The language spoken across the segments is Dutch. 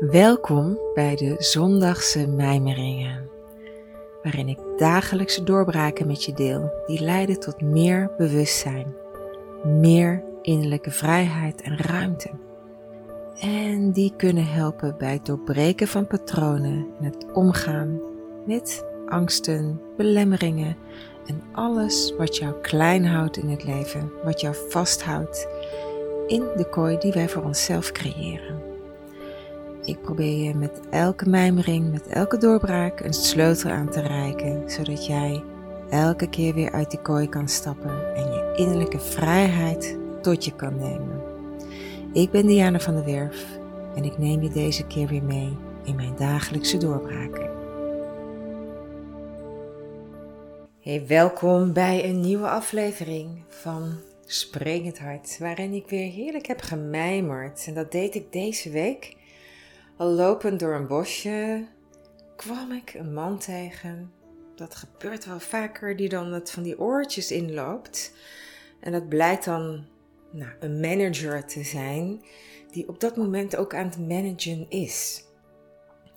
Welkom bij de Zondagse Mijmeringen, waarin ik dagelijkse doorbraken met je deel die leiden tot meer bewustzijn, meer innerlijke vrijheid en ruimte. En die kunnen helpen bij het doorbreken van patronen en het omgaan met angsten, belemmeringen en alles wat jou klein houdt in het leven, wat jou vasthoudt in de kooi die wij voor onszelf creëren. Ik probeer je met elke mijmering, met elke doorbraak een sleutel aan te reiken, zodat jij elke keer weer uit die kooi kan stappen en je innerlijke vrijheid tot je kan nemen. Ik ben Diana van der Werf en ik neem je deze keer weer mee in mijn dagelijkse doorbraken. Hey, welkom bij een nieuwe aflevering van Spring het Hart, waarin ik weer heerlijk heb gemijmerd. En dat deed ik deze week al lopend door een bosje kwam ik een man tegen. Dat gebeurt wel vaker, die dan het van die oortjes inloopt. En dat blijkt dan nou, een manager te zijn, die op dat moment ook aan het managen is.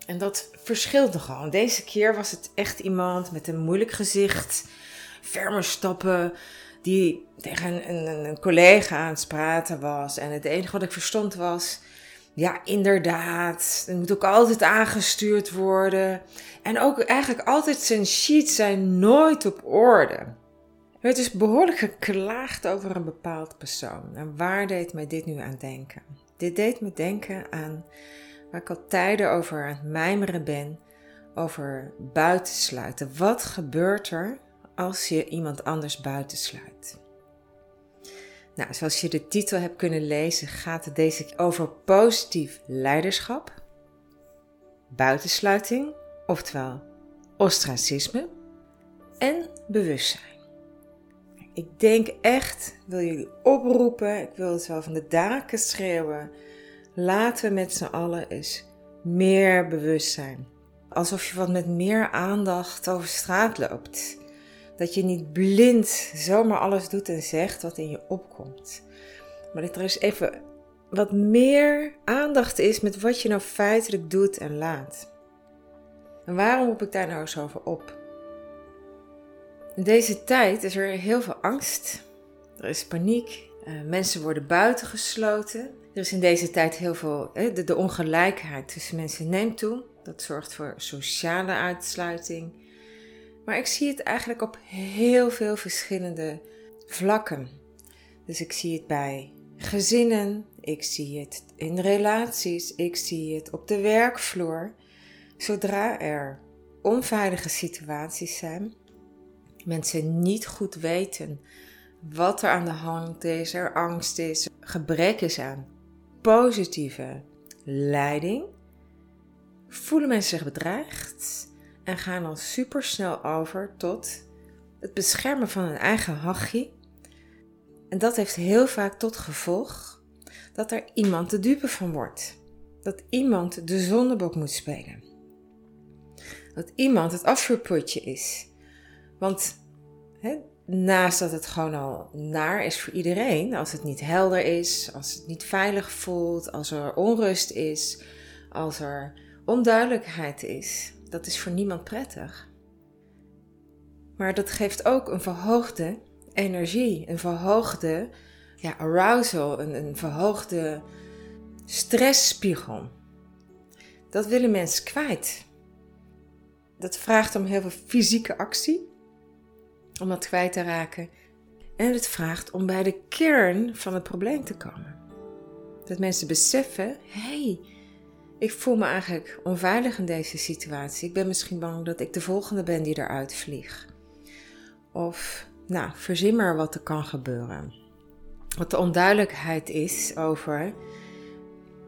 En dat verschilt nogal. Deze keer was het echt iemand met een moeilijk gezicht, ferme stappen, die tegen een, een, een collega aan het praten was. En het enige wat ik verstond was ja, inderdaad. Het moet ook altijd aangestuurd worden. En ook eigenlijk altijd zijn sheets zijn nooit op orde. Het is behoorlijk geklaagd over een bepaald persoon. En waar deed mij dit nu aan denken? Dit deed me denken aan waar ik al tijden over aan het mijmeren ben. Over buitensluiten. Wat gebeurt er als je iemand anders buitensluit? Nou, zoals je de titel hebt kunnen lezen, gaat het deze keer over positief leiderschap, buitensluiting, oftewel ostracisme en bewustzijn. Ik denk echt, wil jullie oproepen, ik wil het wel van de daken schreeuwen. Laten we met z'n allen eens meer bewustzijn. Alsof je wat met meer aandacht over straat loopt. Dat je niet blind zomaar alles doet en zegt wat in je opkomt. Maar dat er eens even wat meer aandacht is met wat je nou feitelijk doet en laat. En waarom roep ik daar nou eens over op? In deze tijd is er heel veel angst. Er is paniek. Uh, mensen worden buitengesloten. Er is in deze tijd heel veel. de ongelijkheid tussen mensen neemt toe. Dat zorgt voor sociale uitsluiting. Maar ik zie het eigenlijk op heel veel verschillende vlakken. Dus ik zie het bij gezinnen, ik zie het in relaties, ik zie het op de werkvloer. Zodra er onveilige situaties zijn, mensen niet goed weten wat er aan de hand is, er angst is, gebrek is aan positieve leiding, voelen mensen zich bedreigd en gaan dan super snel over tot het beschermen van hun eigen hachje. En dat heeft heel vaak tot gevolg dat er iemand de dupe van wordt. Dat iemand de zondebok moet spelen. Dat iemand het afvuurputje is. Want naast dat het gewoon al naar is voor iedereen, als het niet helder is, als het niet veilig voelt, als er onrust is, als er onduidelijkheid is, dat is voor niemand prettig. Maar dat geeft ook een verhoogde energie, een verhoogde ja, arousal, een, een verhoogde stressspiegel. Dat willen mensen kwijt. Dat vraagt om heel veel fysieke actie, om dat kwijt te raken. En het vraagt om bij de kern van het probleem te komen. Dat mensen beseffen: hé, hey, ik voel me eigenlijk onveilig in deze situatie. Ik ben misschien bang dat ik de volgende ben die eruit vliegt. Of, nou, verzin maar wat er kan gebeuren. Wat de onduidelijkheid is over,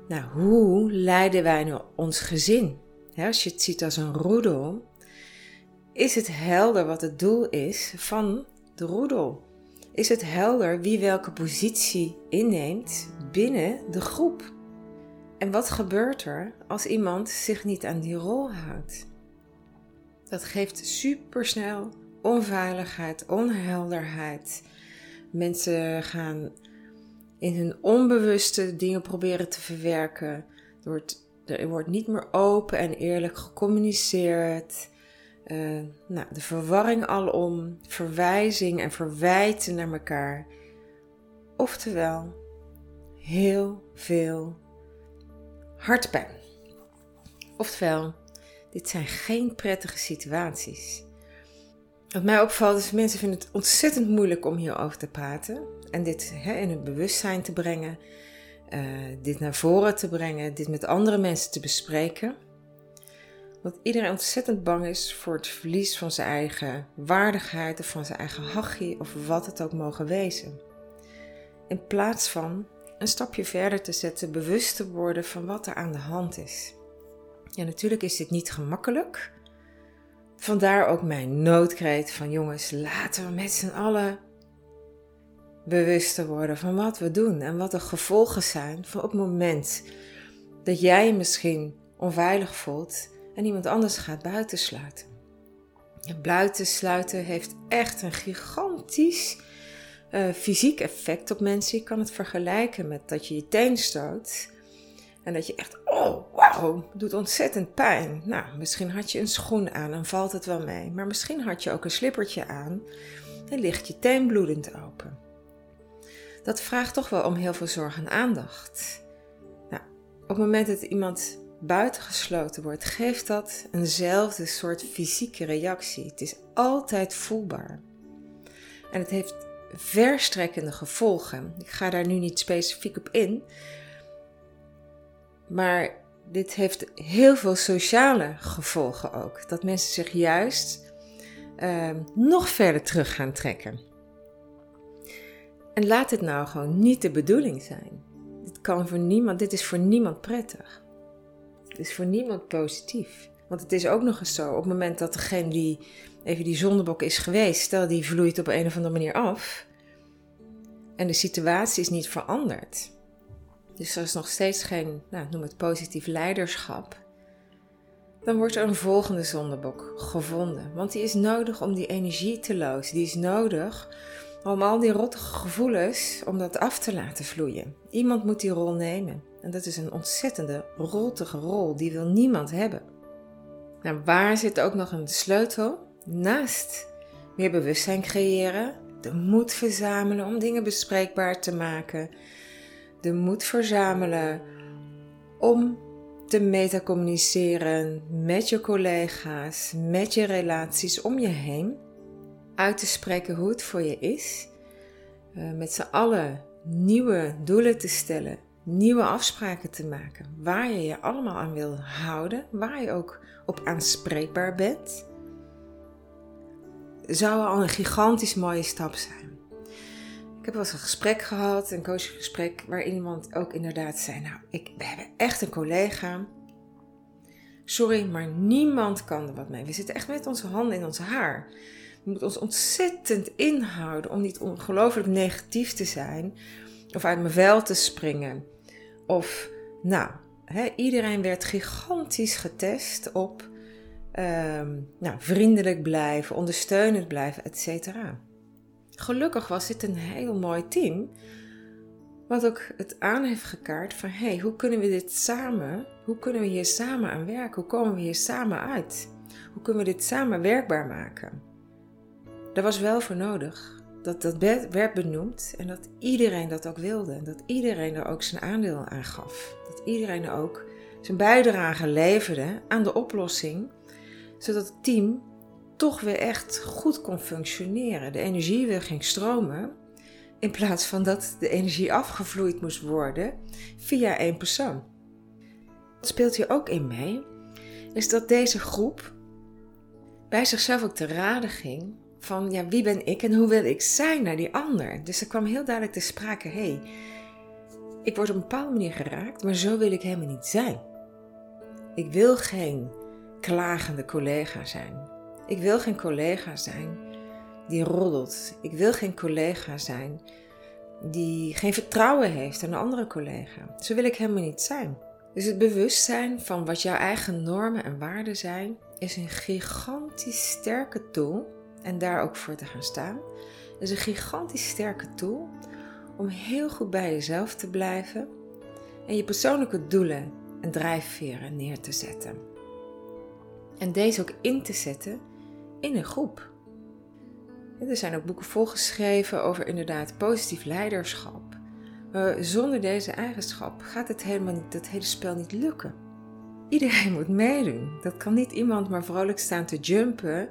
nou, hoe leiden wij nu ons gezin? als je het ziet als een roedel, is het helder wat het doel is van de roedel? Is het helder wie welke positie inneemt binnen de groep? En wat gebeurt er als iemand zich niet aan die rol houdt? Dat geeft supersnel onveiligheid, onhelderheid. Mensen gaan in hun onbewuste dingen proberen te verwerken door het Er wordt niet meer open en eerlijk gecommuniceerd. Uh, nou, de verwarring alom, verwijzing en verwijten naar elkaar. Oftewel, heel veel hartpijn. Oftewel, dit zijn geen prettige situaties. Wat mij opvalt is, mensen vinden het ontzettend moeilijk om hierover te praten en dit hè, in het bewustzijn te brengen, uh, dit naar voren te brengen, dit met andere mensen te bespreken. Want iedereen ontzettend bang is voor het verlies van zijn eigen waardigheid of van zijn eigen hachie of wat het ook mogen wezen. In plaats van een stapje verder te zetten, bewust te worden van wat er aan de hand is. Ja, natuurlijk is dit niet gemakkelijk. Vandaar ook mijn noodkreet van jongens, laten we met z'n allen bewust worden van wat we doen en wat de gevolgen zijn van op het moment dat jij je misschien onveilig voelt en iemand anders gaat buitensluiten. buitensluiten heeft echt een gigantisch uh, fysiek effect op mensen. Je kan het vergelijken met dat je je teen stoot en dat je echt, oh wauw, doet ontzettend pijn. Nou, misschien had je een schoen aan en valt het wel mee. Maar misschien had je ook een slippertje aan en ligt je teen bloedend open. Dat vraagt toch wel om heel veel zorg en aandacht. Nou, op het moment dat iemand buitengesloten wordt, geeft dat eenzelfde soort fysieke reactie. Het is altijd voelbaar. En het heeft verstrekkende gevolgen. Ik ga daar nu niet specifiek op in, maar dit heeft heel veel sociale gevolgen ook. Dat mensen zich juist uh, nog verder terug gaan trekken. En laat het nou gewoon niet de bedoeling zijn. Dit, kan voor niemand, dit is voor niemand prettig. Het is voor niemand positief. Want het is ook nog eens zo, op het moment dat degene die even die zondebok is geweest, stel die vloeit op een of andere manier af. En de situatie is niet veranderd dus er is nog steeds geen, nou, noem het positief leiderschap, dan wordt er een volgende zondebok gevonden. Want die is nodig om die energie te lozen. Die is nodig om al die rottige gevoelens, om dat af te laten vloeien. Iemand moet die rol nemen. En dat is een ontzettende rottige rol, die wil niemand hebben. Nou, waar zit ook nog een sleutel? Naast meer bewustzijn creëren, de moed verzamelen om dingen bespreekbaar te maken, de moed verzamelen om te metacommuniceren met je collega's, met je relaties om je heen. Uit te spreken hoe het voor je is. Uh, met z'n allen nieuwe doelen te stellen, nieuwe afspraken te maken. Waar je je allemaal aan wil houden, waar je ook op aanspreekbaar bent. Zou al een gigantisch mooie stap zijn. Ik heb wel eens een gesprek gehad, een coachgesprek, waar iemand ook inderdaad zei: Nou, ik, we hebben echt een collega. Sorry, maar niemand kan er wat mee. We zitten echt met onze handen in ons haar. We moeten ons ontzettend inhouden om niet ongelooflijk negatief te zijn. Of uit mijn vel te springen. Of, nou, iedereen werd gigantisch getest op ehm, nou, vriendelijk blijven, ondersteunend blijven, et cetera. Gelukkig was dit een heel mooi team, wat ook het aan heeft gekaart van hey, hoe kunnen we dit samen, hoe kunnen we hier samen aan werken, hoe komen we hier samen uit, hoe kunnen we dit samen werkbaar maken. Daar was wel voor nodig dat dat werd benoemd en dat iedereen dat ook wilde en dat iedereen er ook zijn aandeel aan gaf, dat iedereen er ook zijn bijdrage leverde aan de oplossing, zodat het team toch weer echt goed kon functioneren. De energie weer ging stromen. In plaats van dat de energie afgevloeid moest worden via één persoon. Wat speelt hier ook in mee? Is dat deze groep bij zichzelf ook te raden ging van ja, wie ben ik en hoe wil ik zijn naar die ander. Dus er kwam heel duidelijk te sprake, hé, hey, ik word op een bepaalde manier geraakt, maar zo wil ik helemaal niet zijn. Ik wil geen klagende collega zijn. Ik wil geen collega zijn die roddelt. Ik wil geen collega zijn die geen vertrouwen heeft aan een andere collega. Zo wil ik helemaal niet zijn. Dus het bewustzijn van wat jouw eigen normen en waarden zijn, is een gigantisch sterke tool. En daar ook voor te gaan staan. Is een gigantisch sterke tool om heel goed bij jezelf te blijven en je persoonlijke doelen en drijfveren neer te zetten. En deze ook in te zetten in een groep. Er zijn ook boeken volgeschreven over inderdaad positief leiderschap. Maar zonder deze eigenschap gaat het helemaal niet, dat hele spel niet lukken. Iedereen moet meedoen. Dat kan niet iemand maar vrolijk staan te jumpen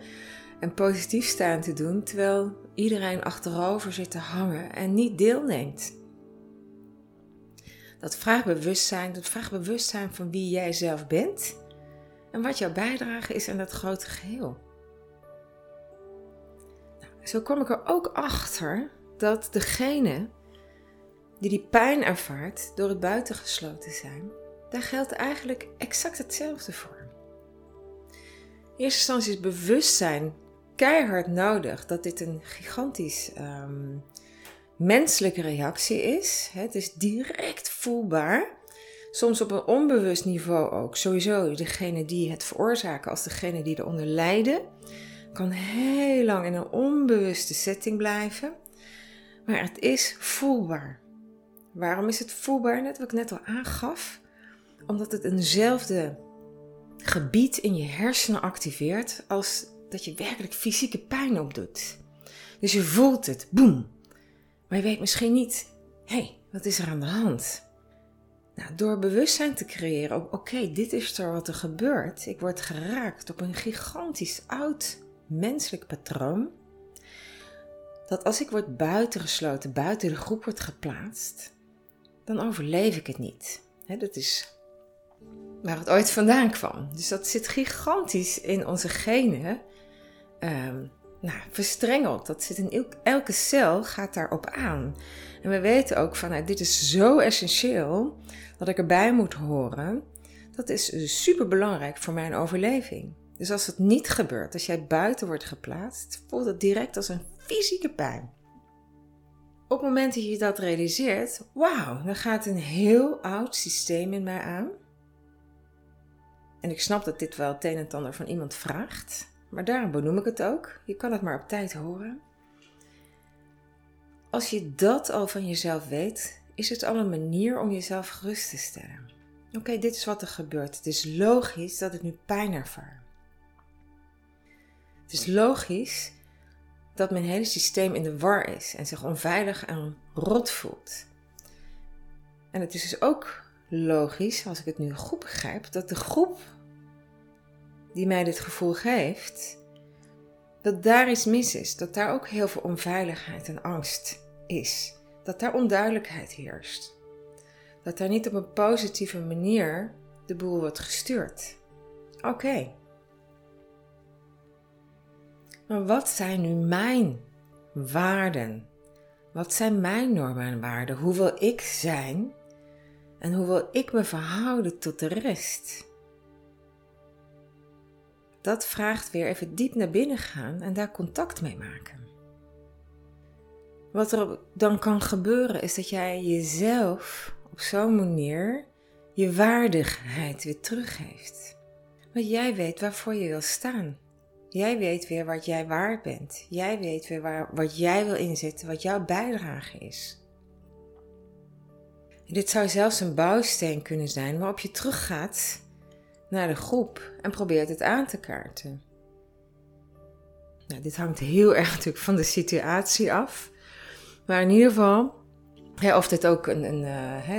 en positief staan te doen, terwijl iedereen achterover zit te hangen en niet deelneemt. Dat vraagt bewustzijn, dat vraagt bewustzijn van wie jij zelf bent en wat jouw bijdrage is aan dat grote geheel. Nou, zo kom ik er ook achter dat degene die die pijn ervaart door het buitengesloten zijn, daar geldt eigenlijk exact hetzelfde voor. In eerste instantie is bewustzijn keihard nodig dat dit een gigantisch um, menselijke reactie is. Het is direct voelbaar. Soms op een onbewust niveau ook. Sowieso degene die het veroorzaken als degene die eronder lijden. Kan heel lang in een onbewuste setting blijven. Maar het is voelbaar. Waarom is het voelbaar? Net wat ik net al aangaf. Omdat het eenzelfde gebied in je hersenen activeert als dat je werkelijk fysieke pijn opdoet. Dus je voelt het, boem. Maar je weet misschien niet, hé, hey, wat is er aan de hand? Nou, door bewustzijn te creëren, oké, dit is er wat er gebeurt. Ik word geraakt op een gigantisch oud menselijk patroon. Dat als ik word buitengesloten, buiten de groep wordt geplaatst, dan overleef ik het niet. dat is waar het ooit vandaan kwam. Dus dat zit gigantisch in onze genen um, nou, verstrengeld. Dat zit in elke cel, gaat daarop aan. En we weten ook van, nou, dit is zo essentieel dat ik erbij moet horen. Dat is super belangrijk voor mijn overleving. Dus als het niet gebeurt, als jij buiten wordt geplaatst, voelt het direct als een fysieke pijn. Op het moment dat je dat realiseert, wauw, dan gaat een heel oud systeem in mij aan. En ik snap dat dit wel het een en ander van iemand vraagt. Maar daarom benoem ik het ook. Je kan het maar op tijd horen. Als je dat al van jezelf weet, is het al een manier om jezelf gerust te stellen. Oké, dit is wat er gebeurt. Het is logisch dat ik nu pijn ervaar. Het is logisch dat mijn hele systeem in de war is en zich onveilig en rot voelt. En het is dus ook logisch, als ik het nu goed begrijp, dat de groep die mij dit gevoel geeft, dat daar iets mis is, dat daar ook heel veel onveiligheid en angst is, dat daar onduidelijkheid heerst, dat daar niet op een positieve manier de boel wordt gestuurd. Oké. Maar wat zijn nu mijn waarden? Wat zijn mijn normen en waarden? Hoe wil ik zijn? En hoe wil ik me verhouden tot de rest? Dat vraagt weer even diep naar binnen gaan en daar contact mee maken. Wat er dan kan gebeuren is dat jij jezelf op zo'n manier je waardigheid weer teruggeeft. Want jij weet waarvoor je wil staan. Jij weet weer wat jij waard bent. Jij weet weer waar, wat jij wil inzetten, wat jouw bijdrage is. dit zou zelfs een bouwsteen kunnen zijn waarop je teruggaat naar de groep en probeert het aan te kaarten. Nou, dit hangt heel erg natuurlijk van de situatie af. Maar in ieder geval, of dit ook een, een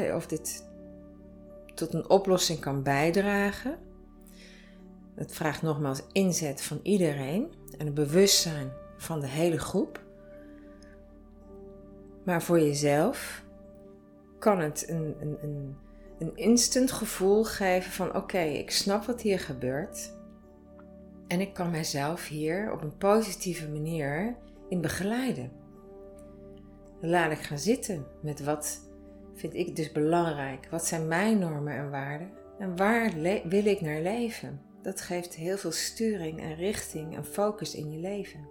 uh, of dit tot een oplossing kan bijdragen. Het vraagt nogmaals inzet van iedereen en een bewustzijn van de hele groep. Maar voor jezelf kan het een, een, een een instant gevoel geven van oké, ik snap wat hier gebeurt. En ik kan mijzelf hier op een positieve manier in begeleiden. Laat ik gaan zitten met wat vind ik dus belangrijk. Wat zijn mijn normen en waarden? En waar wil ik naar leven? Dat geeft heel veel sturing en richting en focus in je leven.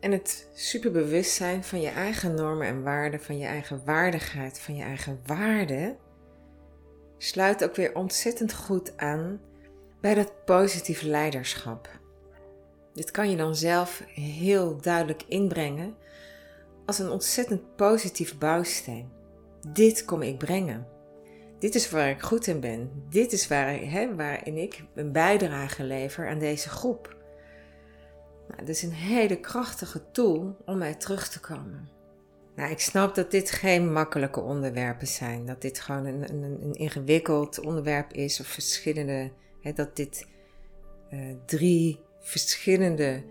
En het superbewustzijn van je eigen normen en waarden, van je eigen waardigheid, van je eigen waarde, sluit ook weer ontzettend goed aan bij dat positieve leiderschap. Dit kan je dan zelf heel duidelijk inbrengen als een ontzettend positief bouwsteen. Dit kom ik brengen. dit is waar ik goed in ben. Dit is waar, waarin ik een bijdrage lever aan deze groep. Nou, dat is een hele krachtige tool om mij terug te komen. Nou, ik snap dat dit geen makkelijke onderwerpen zijn. Dat dit gewoon een, een, een ingewikkeld onderwerp is. Of verschillende. Hè, dat dit uh, drie verschillende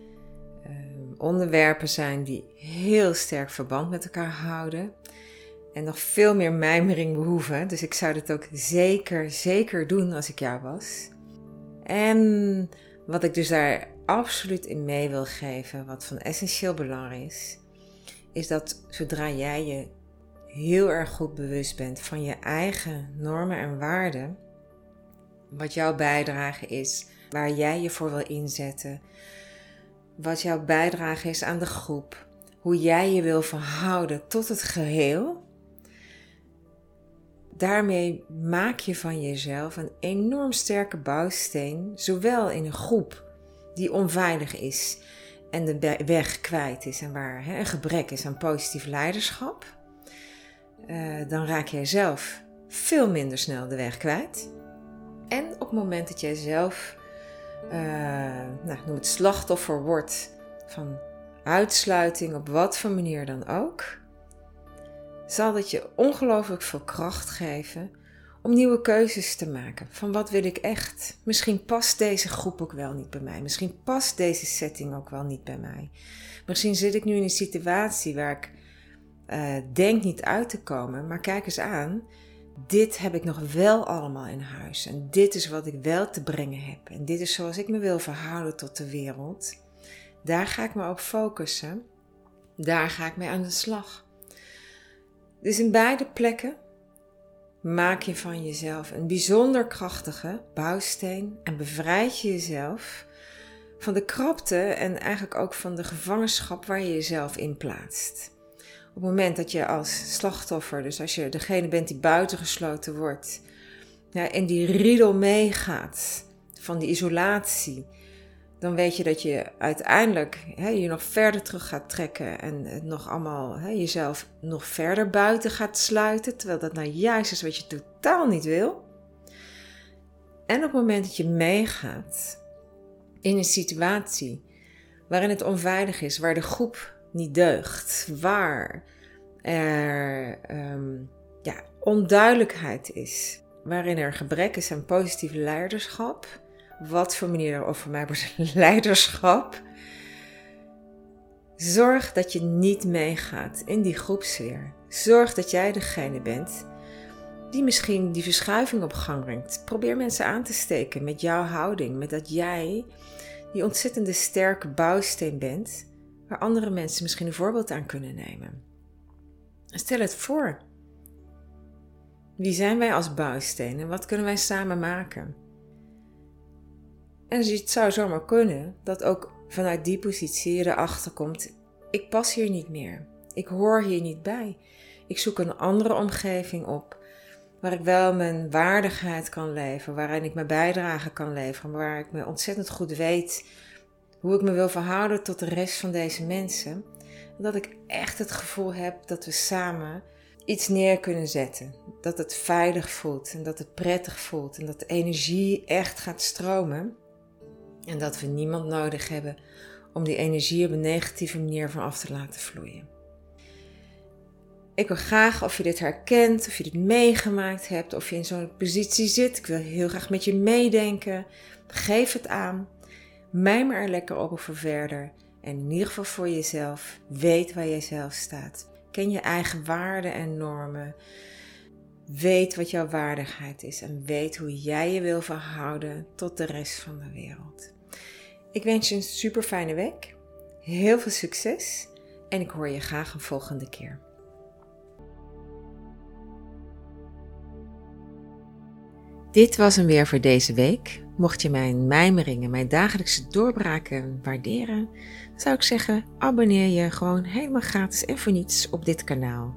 uh, onderwerpen zijn die heel sterk verband met elkaar houden. En nog veel meer mijmering behoeven. Dus ik zou dit ook zeker, zeker doen als ik jou was. En wat ik dus daar absoluut in mee wil geven, wat van essentieel belang is, is dat zodra jij je heel erg goed bewust bent van je eigen normen en waarden, wat jouw bijdrage is, waar jij je voor wil inzetten, wat jouw bijdrage is aan de groep, hoe jij je wil verhouden tot het geheel, daarmee maak je van jezelf een enorm sterke bouwsteen, zowel in een groep die onveilig is en de weg kwijt is en waar hè, een gebrek is aan positief leiderschap, uh, dan raak jij zelf veel minder snel de weg kwijt. En op het moment dat jij zelf, uh, nou, noem het slachtoffer wordt van uitsluiting op wat voor manier dan ook, zal dat je ongelooflijk veel kracht geven om nieuwe keuzes te maken. Van wat wil ik echt? Misschien past deze groep ook wel niet bij mij. Misschien past deze setting ook wel niet bij mij. Misschien zit ik nu in een situatie waar ik uh, denk niet uit te komen. Maar kijk eens aan. Dit heb ik nog wel allemaal in huis. En dit is wat ik wel te brengen heb. En dit is zoals ik me wil verhouden tot de wereld. Daar ga ik me op focussen. Daar ga ik mee aan de slag. Dus in beide plekken maak je van jezelf een bijzonder krachtige bouwsteen en bevrijd je jezelf van de krapte en eigenlijk ook van de gevangenschap waar je jezelf in plaatst. Op het moment dat je als slachtoffer, dus als je degene bent die buitengesloten wordt, ja, in die riedel meegaat van die isolatie, dan weet je dat je uiteindelijk hè, je nog verder terug gaat trekken en het nog allemaal hè, jezelf nog verder buiten gaat sluiten, terwijl dat nou juist is wat je totaal niet wil. En op het moment dat je meegaat in een situatie waarin het onveilig is, waar de groep niet deugt, waar er um, ja, onduidelijkheid is, waarin er gebrek is aan positief leiderschap wat voor manier of voor mij wordt leiderschap. Zorg dat je niet meegaat in die groepsfeer. Zorg dat jij degene bent die misschien die verschuiving op gang brengt. Probeer mensen aan te steken met jouw houding, met dat jij die ontzettende sterke bouwsteen bent, waar andere mensen misschien een voorbeeld aan kunnen nemen. Stel het voor. Wie zijn wij als bouwsteen en wat kunnen wij samen maken? En het zou zomaar kunnen dat ook vanuit die positie je erachter komt: ik pas hier niet meer. Ik hoor hier niet bij. Ik zoek een andere omgeving op waar ik wel mijn waardigheid kan leveren, waarin ik mijn bijdrage kan leveren, waar ik me ontzettend goed weet hoe ik me wil verhouden tot de rest van deze mensen. Dat ik echt het gevoel heb dat we samen iets neer kunnen zetten. Dat het veilig voelt en dat het prettig voelt en dat de energie echt gaat stromen. En dat we niemand nodig hebben om die energie op een negatieve manier van af te laten vloeien. Ik wil graag of je dit herkent, of je dit meegemaakt hebt, of je in zo'n positie zit. Ik wil heel graag met je meedenken. Geef het aan. Mijmer er lekker op voor verder. En in ieder geval voor jezelf. Weet waar jij zelf staat. Ken je eigen waarden en normen. Weet wat jouw waardigheid is en weet hoe jij je wil verhouden tot de rest van de wereld. Ik wens je een super fijne week, heel veel succes en ik hoor je graag een volgende keer. Dit was hem weer voor deze week. Mocht je mijn mijmeringen, mijn dagelijkse doorbraken waarderen, zou ik zeggen: abonneer je gewoon helemaal gratis en voor niets op dit kanaal.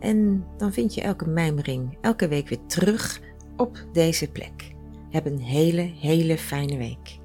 En dan vind je elke mijmering elke week weer terug op deze plek. Heb een hele, hele fijne week.